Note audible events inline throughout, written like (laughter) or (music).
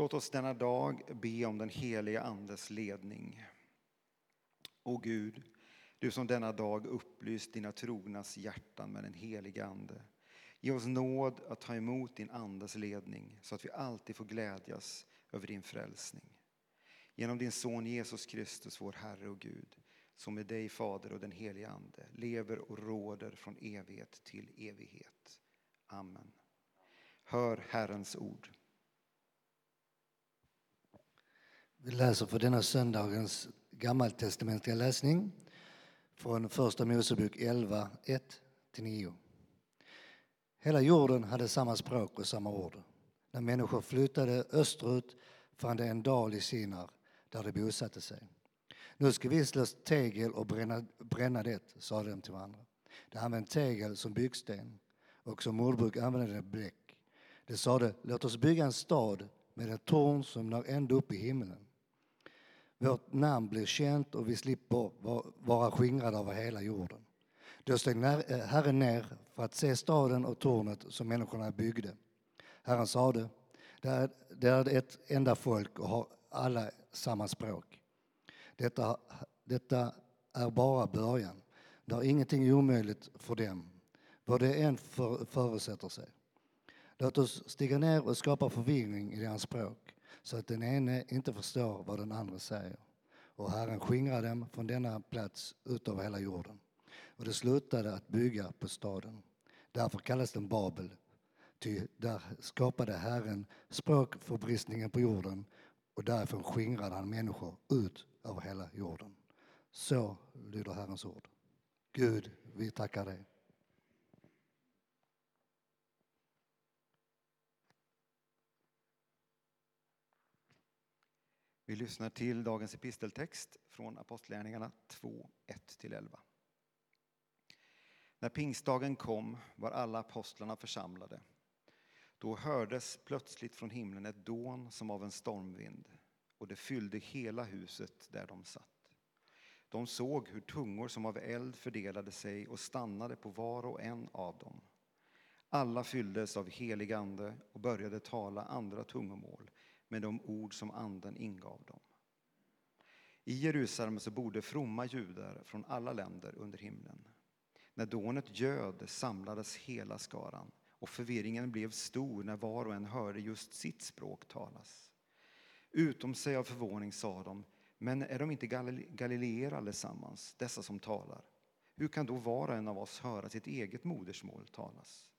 Låt oss denna dag be om den heliga Andes ledning. O Gud, du som denna dag upplyst dina trognas hjärtan med den heliga Ande. Ge oss nåd att ta emot din Andes ledning så att vi alltid får glädjas över din frälsning. Genom din son Jesus Kristus, vår Herre och Gud, som med dig, Fader och den helige Ande, lever och råder från evighet till evighet. Amen. Hör Herrens ord. Vi läser för denna söndagens gammaltestamentliga läsning från Första Mosebok 11, 1-9. Hela jorden hade samma språk och samma ord. När människor flyttade österut fann de en dal i Sinar där de bosatte sig. Nu ska vi slå tegel och bränna, bränna det, sade de till varandra. De använde tegel som byggsten och som mordbruk använde de bläck. De sade, låt oss bygga en stad med ett torn som når ända upp i himlen. Vårt namn blir känt och vi slipper vara skingrade över hela jorden. Då steg eh, Herren ner för att se staden och tornet som människorna byggde. Herren sade, det är ett enda folk och har alla samma språk. Detta, detta är bara början. Det är ingenting omöjligt för dem, vad det än för, förutsätter sig. Låt oss stiga ner och skapa förvirring i deras språk så att den ene inte förstår vad den andra säger. Och Herren skingrade dem från denna plats ut över hela jorden. Och det slutade att bygga på staden. Därför kallas den Babel. Ty där skapade Herren språkförbristningen på jorden och därifrån skingrade han människor ut över hela jorden. Så lyder Herrens ord. Gud, vi tackar dig. Vi lyssnar till dagens episteltext från Apostlagärningarna 2, 1-11. När pingstdagen kom var alla apostlarna församlade. Då hördes plötsligt från himlen ett dån som av en stormvind och det fyllde hela huset där de satt. De såg hur tungor som av eld fördelade sig och stannade på var och en av dem. Alla fylldes av helig ande och började tala andra tungomål med de ord som anden ingav dem. I Jerusalem så bodde fromma judar från alla länder under himlen. När dånet göd samlades hela skaran och förvirringen blev stor när var och en hörde just sitt språk talas. Utom sig av förvåning sa de, men är de inte galileer allesammans, dessa som talar? Hur kan då var och en av oss höra sitt eget modersmål talas?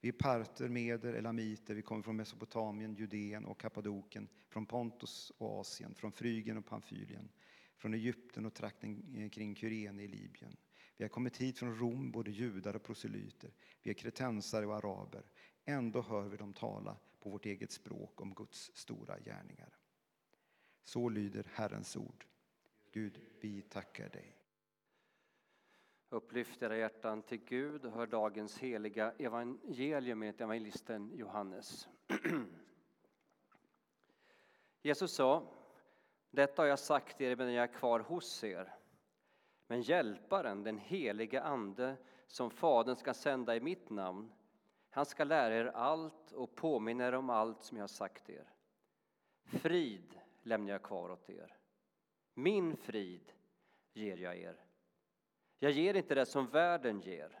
Vi är parter, meder, elamiter, vi kommer från Mesopotamien, Judeen och Kappadoken, från Pontus och Asien, från Frygen och Pamfylien, från Egypten och trakten eh, kring Kyrene i Libyen. Vi har kommit hit från Rom, både judar och proselyter. Vi är kretensare och araber. Ändå hör vi dem tala på vårt eget språk om Guds stora gärningar. Så lyder Herrens ord. Gud, vi tackar dig. Upplyft era hjärtan till Gud och hör dagens heliga evangelium med evangelisten Johannes. (clears throat) Jesus sa, detta har jag sagt er medan jag är kvar hos er. Men hjälparen, den helige Ande, som Fadern ska sända i mitt namn, han ska lära er allt och påminna er om allt som jag har sagt er. Frid lämnar jag kvar åt er. Min frid ger jag er. Jag ger inte det som världen ger.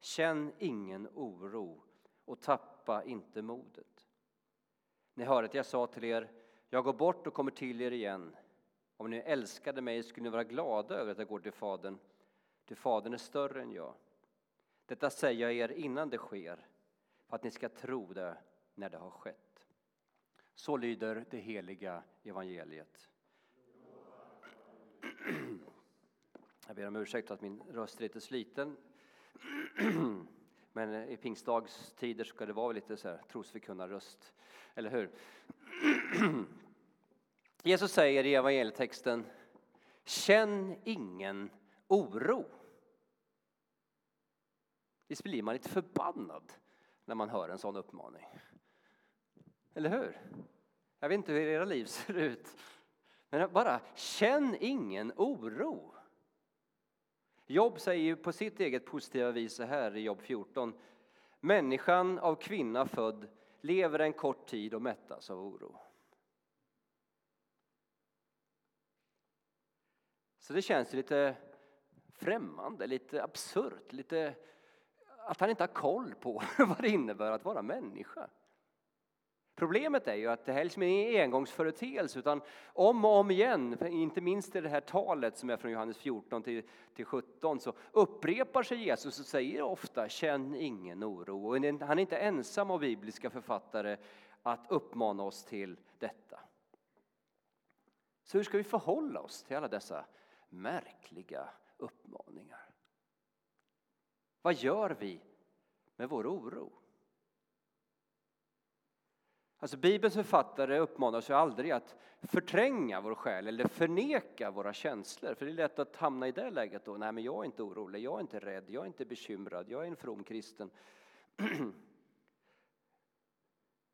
Känn ingen oro och tappa inte modet. Ni hörde att jag sa till er, jag går bort och kommer till er igen. Om ni älskade mig skulle ni vara glada över att jag går till Fadern, ty Fadern är större än jag. Detta säger jag er innan det sker, för att ni ska tro det när det har skett. Så lyder det heliga evangeliet. Jag ber om ursäkt för att min röst är lite sliten. (clears throat) Men i pingstdagstider ska det vara lite så här trosförkunnarröst, eller hur? (clears throat) Jesus säger i evangelietexten Känn ingen oro. Visst blir man lite förbannad när man hör en sån uppmaning? Eller hur? Jag vet inte hur era liv (laughs) ser ut. Men bara känn ingen oro. Jobb säger på sitt eget positiva vis så här i Jobb 14. Människan av kvinna född lever en kort tid och mättas av oro. Så det känns lite främmande, lite absurt, lite att han inte har koll på (laughs) vad det innebär att vara människa. Problemet är ju att det här liksom är en engångsföreteelse utan om och om igen, inte minst i det här talet som är från Johannes 14 till, till 17 så upprepar sig Jesus och säger ofta känn ingen oro. Och han är inte ensam av bibliska författare att uppmana oss till detta. Så hur ska vi förhålla oss till alla dessa märkliga uppmaningar? Vad gör vi med vår oro? Alltså Bibelns författare uppmanar oss ju aldrig att förtränga vår själ eller förneka våra känslor. För det är lätt att hamna i det läget då. Nej, men jag är inte orolig, jag är inte rädd, jag är inte bekymrad, jag är en from kristen. (clears throat)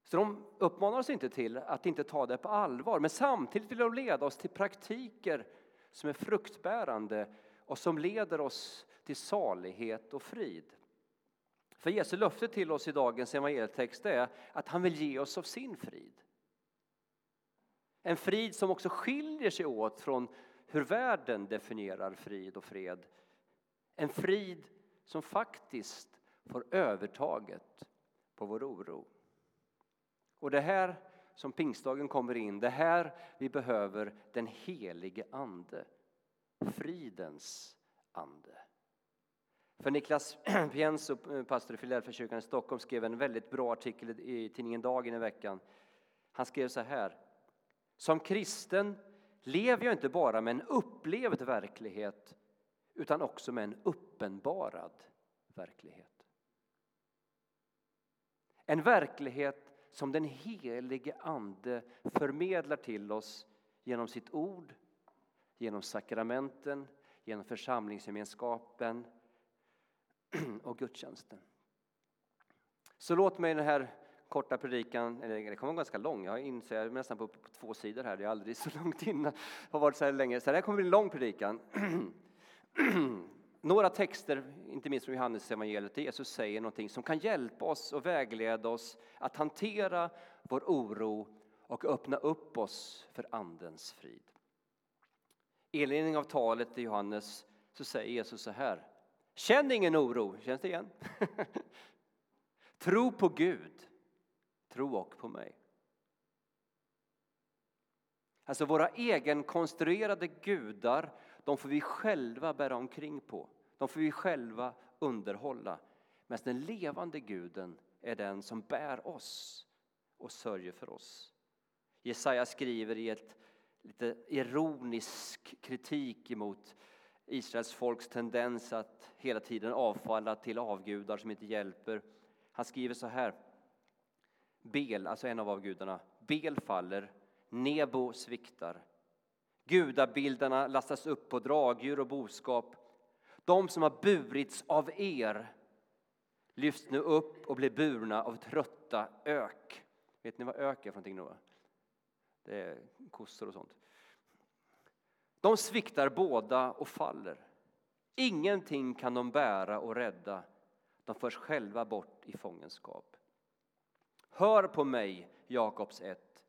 Så de uppmanar oss inte till att inte ta det på allvar, men samtidigt vill de leda oss till praktiker som är fruktbärande och som leder oss till salighet och frid. För Jesu löfte till oss i dagens evangelietext är att han vill ge oss av sin frid. En frid som också skiljer sig åt från hur världen definierar frid och fred. En frid som faktiskt får övertaget på vår oro. Och det här som pingstdagen kommer in, det här vi behöver den helige Ande. Fridens ande. För Niklas (clears throat) Pienso, eh, pastor i Filadelfiakyrkan i Stockholm, skrev en väldigt bra artikel i tidningen Dagen i veckan. Han skrev så här. Som kristen lever jag inte bara med en upplevd verklighet utan också med en uppenbarad verklighet. En verklighet som den helige Ande förmedlar till oss genom sitt ord, genom sakramenten, genom församlingsgemenskapen (clears throat) och gudstjänsten. Så låt mig den här korta predikan, eller det kommer vara ganska lång, jag inser jag är nästan på, på två sidor här, det är aldrig så (laughs) långt innan, har varit så här länge, så det här kommer bli en lång predikan. (clears throat) Några texter, inte minst från Johannes evangeliet, där Jesus säger någonting som kan hjälpa oss och vägleda oss att hantera vår oro och öppna upp oss för Andens frid. I inledningen av talet i Johannes så säger Jesus så här. Känn ingen oro, känns det igen? (laughs) tro på Gud, tro och på mig. Alltså våra egenkonstruerade gudar, de får vi själva bära omkring på. De får vi själva underhålla. Men den levande guden är den som bär oss och sörjer för oss. Jesaja skriver i ett lite ironisk kritik emot Israels folks tendens att hela tiden avfalla till avgudar som inte hjälper. Han skriver så här. Bel, alltså en av avgudarna, Bel faller, Nebo sviktar. Gudabildarna lastas upp på dragdjur och boskap. De som har burits av er lyfts nu upp och blir burna av trötta ök. Vet ni vad ök är för någonting Då? Det är kossor och sånt. De sviktar båda och faller. Ingenting kan de bära och rädda. De förs själva bort i fångenskap. Hör på mig, Jakobs ett,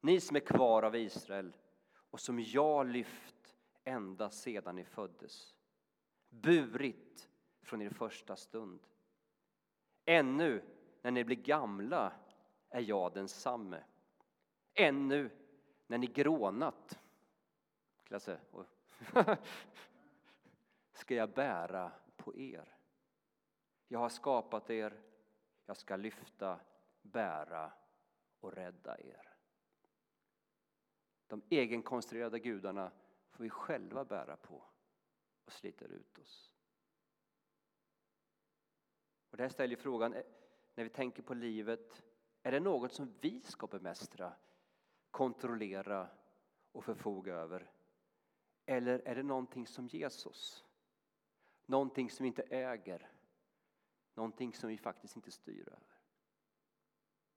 ni som är kvar av Israel och som jag lyft ända sedan ni föddes, burit från er första stund. Ännu när ni blir gamla är jag densamme. Ännu när ni grånat Klasse. (laughs) ska jag bära på er. Jag har skapat er, jag ska lyfta, bära och rädda er. De egenkonstruerade gudarna får vi själva bära på och sliter ut oss. Och det här ställer frågan, eh, när vi tänker på livet, är det något som vi ska bemästra, kontrollera och förfoga över? Eller är det någonting som Jesus? Någonting som vi inte äger? Någonting som vi faktiskt inte styr över?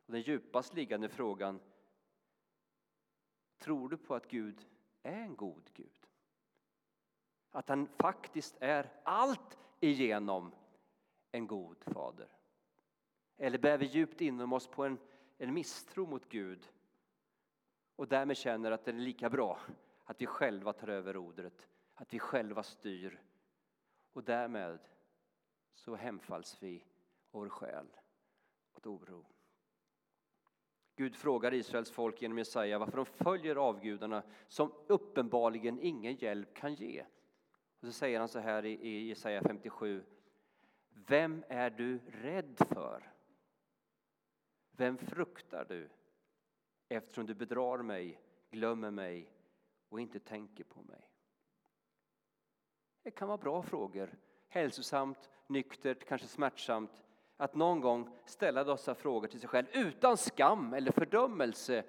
Och den djupast liggande frågan Tror du på att Gud är en god Gud? Att han faktiskt är allt igenom en god fader? Eller bär vi djupt inom oss på en, en misstro mot Gud och därmed känner att det är lika bra att vi själva tar över rodret att vi själva styr och därmed så hemfalls vi vår själ åt oro. Gud frågar Israels folk genom Jesaja varför de följer avgudarna som uppenbarligen ingen hjälp kan ge. Och så säger han så här i Jesaja 57. Vem är du rädd för? Vem fruktar du eftersom du bedrar mig, glömmer mig och inte tänker på mig? Det kan vara bra frågor, hälsosamt, nyktert, kanske smärtsamt att någon gång ställa dessa frågor till sig själv utan skam eller fördömelse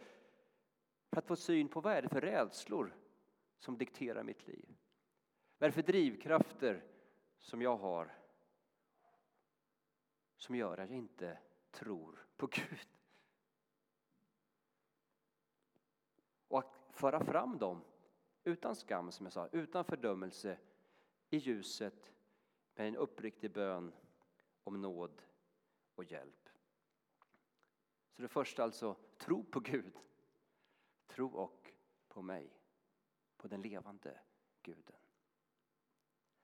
för att få syn på vad är det för rädslor som dikterar mitt liv. Vad är det för drivkrafter som jag har som gör att jag inte tror på (laughs) Gud? Och att föra fram dem utan skam, som jag sa, utan fördömelse i ljuset med en uppriktig bön om nåd och hjälp. Så det första alltså, tro på Gud. Tro och på mig, på den levande guden.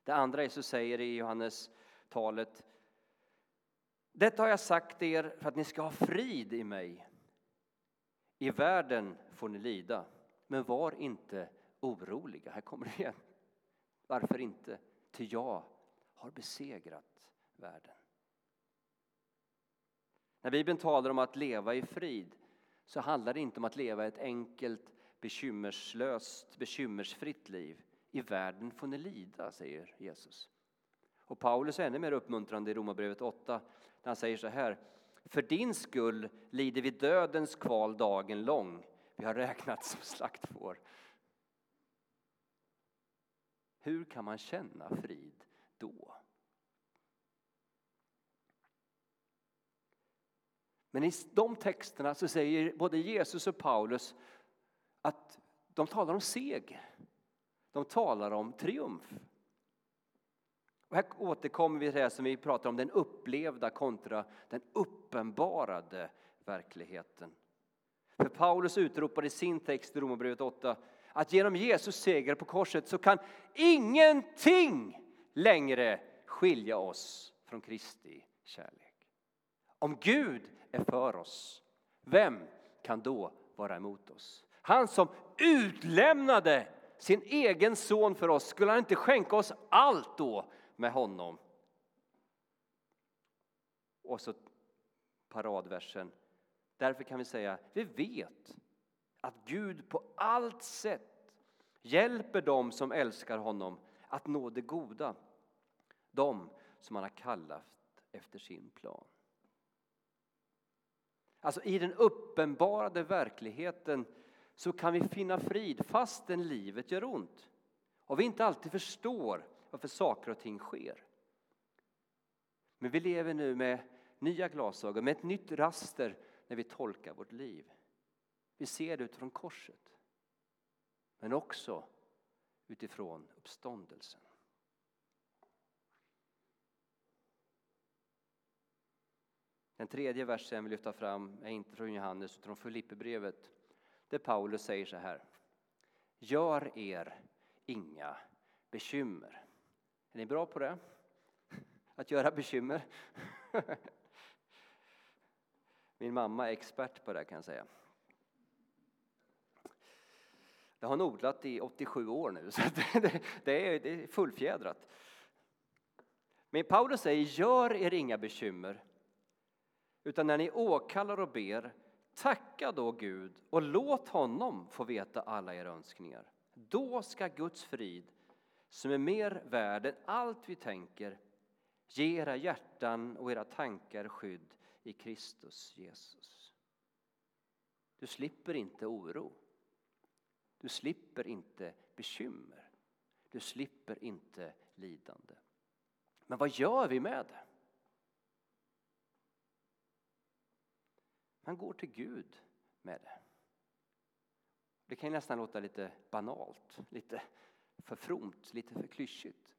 Det andra Jesus säger i Johannes talet Detta har jag sagt er för att ni ska ha frid i mig. I världen får ni lida, men var inte oroliga. Här kommer det igen. Varför inte? Ty jag har besegrat världen. När Bibeln talar om att leva i frid så handlar det inte om att leva ett enkelt, bekymmerslöst, bekymmersfritt liv. I världen får ni lida, säger Jesus. Och Paulus är ännu mer uppmuntrande i Romarbrevet 8 när han säger så här. För din skull lider vi dödens kval dagen lång. Vi har räknat som slaktfår. Hur kan man känna frid då? Men i de texterna så säger både Jesus och Paulus att de talar om seger. De talar om triumf. Och här återkommer vi till det som vi pratar om, den upplevda kontra den uppenbarade verkligheten. För Paulus utropar i sin text i Romarbrevet 8 att genom Jesus seger på korset så kan ingenting längre skilja oss från Kristi kärlek. Om Gud är för oss, vem kan då vara emot oss? Han som utlämnade sin egen son för oss, skulle han inte skänka oss allt då med honom? Och så paradversen. Därför kan vi säga, vi vet att Gud på allt sätt hjälper dem som älskar honom att nå det goda. De som han har kallat efter sin plan. Alltså i den uppenbarade verkligheten så kan vi finna frid fastän livet gör ont och vi inte alltid förstår varför saker och ting sker. Men vi lever nu med nya glasögon, med ett nytt raster när vi tolkar vårt liv. Vi ser det utifrån korset, men också utifrån uppståndelsen. Den tredje versen jag vill lyfta fram är inte från Johannes utan från Filipperbrevet där Paulus säger så här. Gör er inga bekymmer. Är ni bra på det? (laughs) Att göra bekymmer? (laughs) Min mamma är expert på det kan jag säga. Det har hon odlat i 87 år nu, (laughs) så det, är, det är fullfjädrat. Men Paulus säger, gör er inga bekymmer. Utan när ni åkallar och ber, tacka då Gud och låt honom få veta alla era önskningar. Då ska Guds frid, som är mer värd än allt vi tänker, ge era hjärtan och era tankar skydd i Kristus Jesus. Du slipper inte oro. Du slipper inte bekymmer. Du slipper inte lidande. Men vad gör vi med det? Man går till Gud med det. Det kan nästan låta lite banalt, lite för fromt, lite för klyschigt.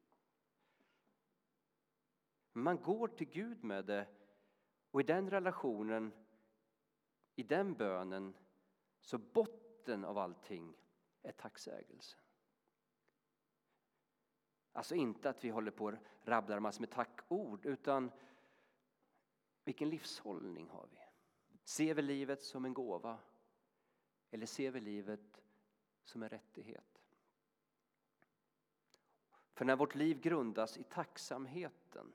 Men man går till Gud med det och i den relationen, i den bönen, så botten av allting är tacksägelse. Alltså inte att vi håller på och rabblar massor med tackord, utan vilken livshållning har vi? Ser vi livet som en gåva eller ser vi livet som en rättighet? För när vårt liv grundas i tacksamheten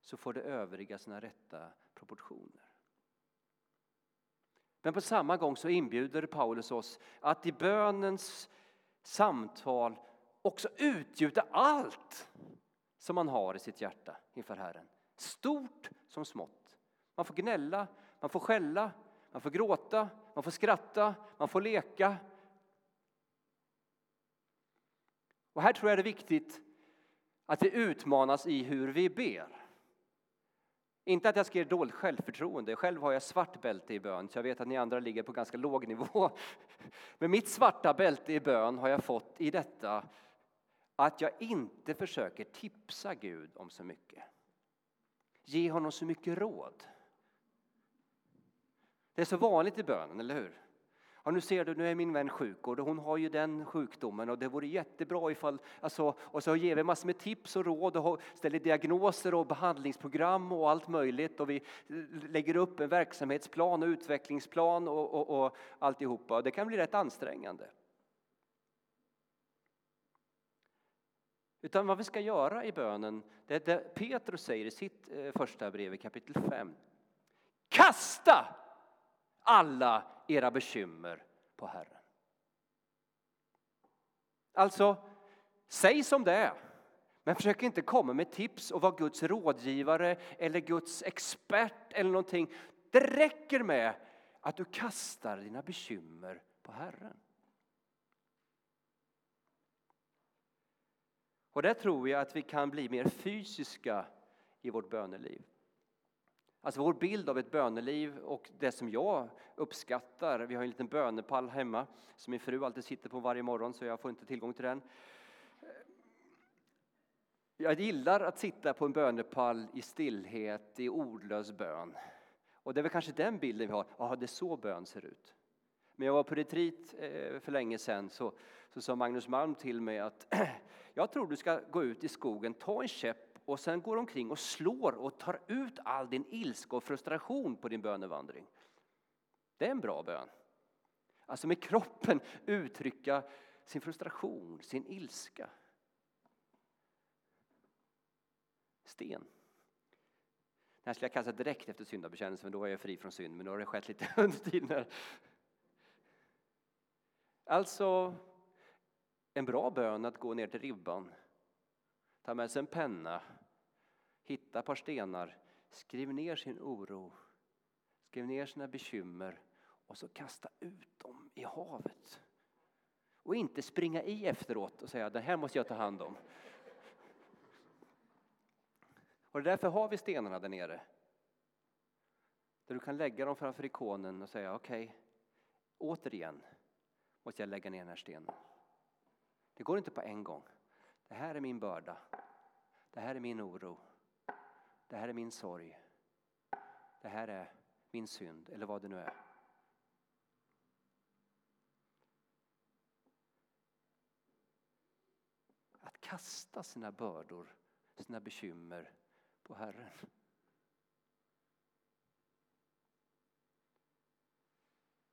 så får det övriga sina rätta proportioner. Men på samma gång så inbjuder Paulus oss att i bönens samtal också utgjuta allt som man har i sitt hjärta inför Herren. Stort som smått. Man får gnälla, man får skälla, man får gråta, man får skratta, man får leka. Och här tror jag det är viktigt att vi utmanas i hur vi ber. Inte att jag ska ge dåligt självförtroende. Själv har jag svart bälte i bön, så jag vet att ni andra ligger på ganska låg nivå. (laughs) Men mitt svarta bälte i bön har jag fått i detta att jag inte försöker tipsa Gud om så mycket. Ge honom så mycket råd. Det är så vanligt i bönen, eller hur? Ja, nu ser du, nu är min vän sjuk och hon har ju den sjukdomen och det vore jättebra ifall, alltså, och så ger vi massor med tips och råd och ställer diagnoser och behandlingsprogram och allt möjligt och vi lägger upp en verksamhetsplan och utvecklingsplan och, och, och alltihopa. Det kan bli rätt ansträngande. Utan vad vi ska göra i bönen, det är det Petrus säger i sitt eh, första brev i kapitel 5. Kasta alla era bekymmer på Herren. Alltså, säg som det är. Men försök inte komma med tips och vara Guds rådgivare eller Guds expert eller någonting. Det räcker med att du kastar dina bekymmer på Herren. Och där tror jag att vi kan bli mer fysiska i vårt böneliv. Alltså vår bild av ett böneliv och det som jag uppskattar, vi har en liten bönepall hemma som min fru alltid sitter på varje morgon så jag får inte tillgång till den. Jag gillar att sitta på en bönepall i stillhet, i ordlös bön. Och det är väl kanske den bilden vi har, ja det är så bön ser ut. Men jag var på retreat eh, för länge sedan så, så sa Magnus Malm till mig att (clears throat) jag tror du ska gå ut i skogen, ta en käpp och sen går omkring och slår och tar ut all din ilska och frustration på din bönevandring. Det är en bra bön. Alltså med kroppen uttrycka sin frustration, sin ilska. Sten. Det här skulle jag kasta direkt efter syndabekännelsen, då är jag fri från synd, men då har det skett lite (laughs) under tiden. Alltså, en bra bön att gå ner till ribban, ta med sig en penna, hitta ett par stenar, skriv ner sin oro, skriv ner sina bekymmer och så kasta ut dem i havet. Och inte springa i efteråt och säga det här måste jag ta hand om. Och därför har vi stenarna där nere. Där du kan lägga dem framför ikonen och säga okej, okay, återigen måste jag lägga ner den här stenen. Det går inte på en gång. Det här är min börda. Det här är min oro. Det här är min sorg. Det här är min synd, eller vad det nu är. Att kasta sina bördor, sina bekymmer på Herren.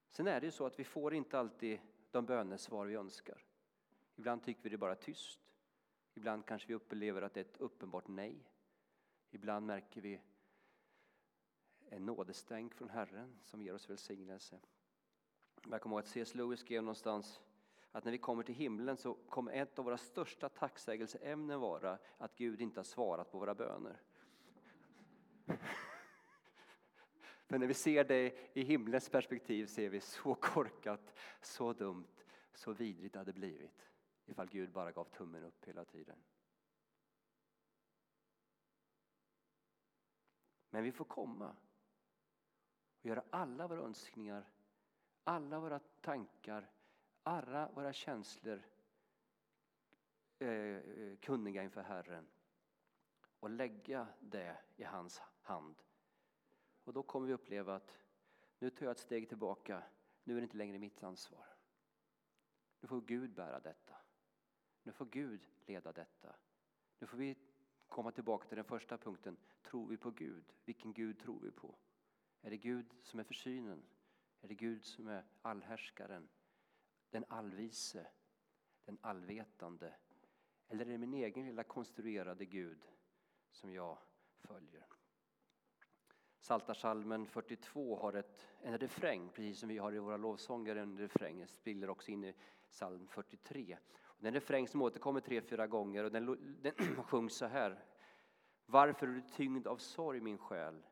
Sen är det ju så att vi får inte alltid de bönesvar vi önskar. Ibland tycker vi det är bara tyst. Ibland kanske vi upplever att det är ett uppenbart nej. Ibland märker vi en nådestänk från Herren som ger oss välsignelse. Jag kommer ihåg att C.S. Lewis skrev någonstans att när vi kommer till himlen så kommer ett av våra största tacksägelseämnen vara att Gud inte har svarat på våra böner. (laughs) För när vi ser det i himlens perspektiv ser vi så korkat, så dumt, så vidrigt det hade blivit ifall Gud bara gav tummen upp hela tiden. Men vi får komma och göra alla våra önskningar, alla våra tankar, alla våra känslor eh, eh, kunniga inför Herren och lägga det i hans hand. Och då kommer vi uppleva att nu tar jag ett steg tillbaka, nu är det inte längre mitt ansvar. Nu får Gud bära detta. Nu får Gud leda detta. Nu får vi komma tillbaka till den första punkten. Tror vi på Gud? Vilken Gud tror vi på? Är det Gud som är försynen? Är det Gud som är allhärskaren? Den allvise? Den allvetande? Eller är det min egen lilla konstruerade Gud som jag följer? Saltarsalmen 42 har ett, en refräng, precis som vi har i våra lovsånger en refräng. Spiller också in i psalm 43. Det är en refräng som återkommer tre, fyra gånger och den, den (clears throat) sjungs så här. Varför är du tyngd av sorg, min själ,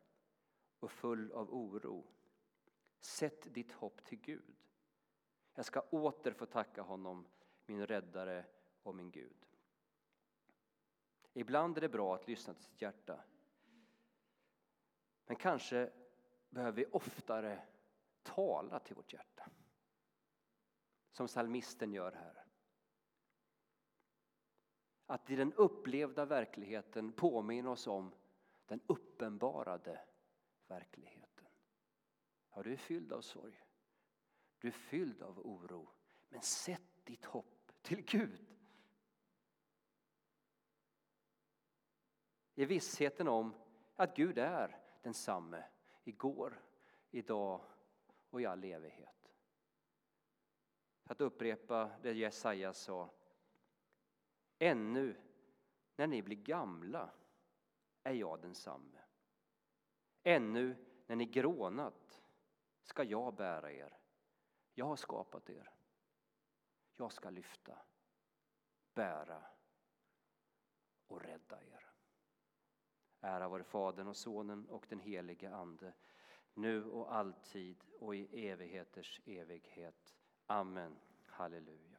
och full av oro? Sätt ditt hopp till Gud. Jag ska åter få tacka honom, min räddare och min Gud. Ibland är det bra att lyssna till sitt hjärta. Men kanske behöver vi oftare tala till vårt hjärta. Som salmisten gör här. Att i den upplevda verkligheten påminna oss om den uppenbarade verkligheten. Ja, du är fylld av sorg. Du är fylld av oro. Men sätt ditt hopp till Gud. I vissheten om att Gud är densamme igår, idag och i all evighet. Att upprepa det Jesaja sa. Ännu när ni blir gamla är jag densamme. Ännu när ni grånat ska jag bära er. Jag har skapat er. Jag ska lyfta, bära och rädda er. Ära vare Fadern och Sonen och den helige Ande, nu och alltid och i evigheters evighet. Amen. Halleluja.